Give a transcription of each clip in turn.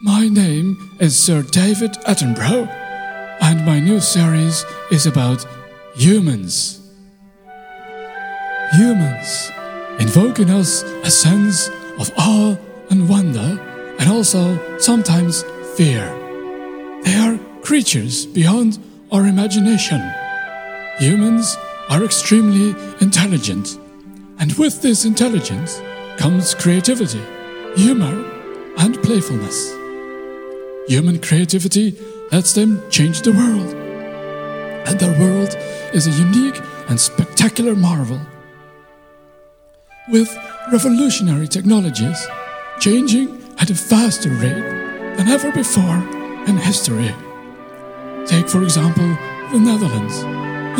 My name is Sir David Attenborough, and my new series is about humans. Humans invoke in us a sense of awe and wonder, and also sometimes fear. They are creatures beyond our imagination. Humans are extremely intelligent, and with this intelligence comes creativity, humor, and playfulness. Human creativity lets them change the world, and their world is a unique and spectacular marvel. With revolutionary technologies changing at a faster rate than ever before in history. Take, for example, the Netherlands,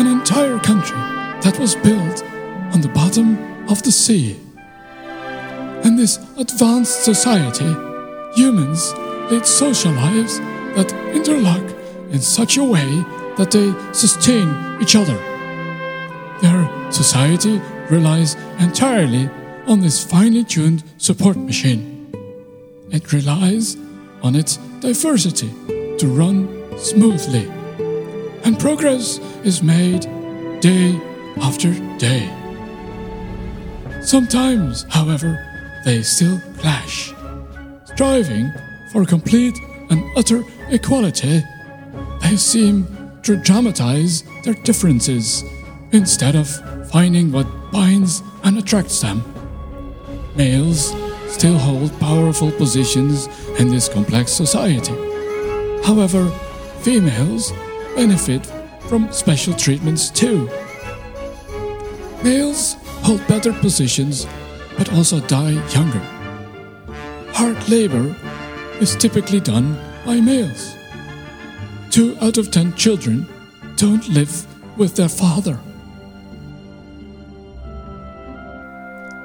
an entire country that was built on the bottom of the sea. In this advanced society, humans lead social lives that interlock in such a way that they sustain each other. Their society relies entirely on this finely tuned support machine. It relies on its diversity to run smoothly. And progress is made day after day. Sometimes, however, they still clash. Striving for complete and utter equality, they seem to dramatize their differences instead of finding what binds and attracts them. Males still hold powerful positions in this complex society. However, females benefit from special treatments too. Males hold better positions but also die younger. Hard labor is typically done by males. Two out of ten children don't live with their father.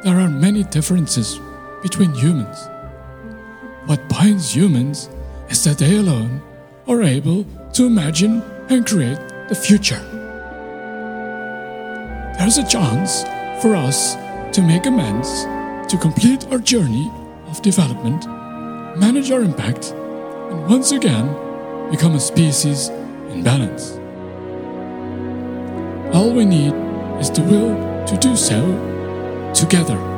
There are many differences between humans. What binds humans is that they alone are able to imagine and create the future. There's a chance for us to make amends, to complete our journey of development, manage our impact, and once again become a species in balance. All we need is the will to do so together.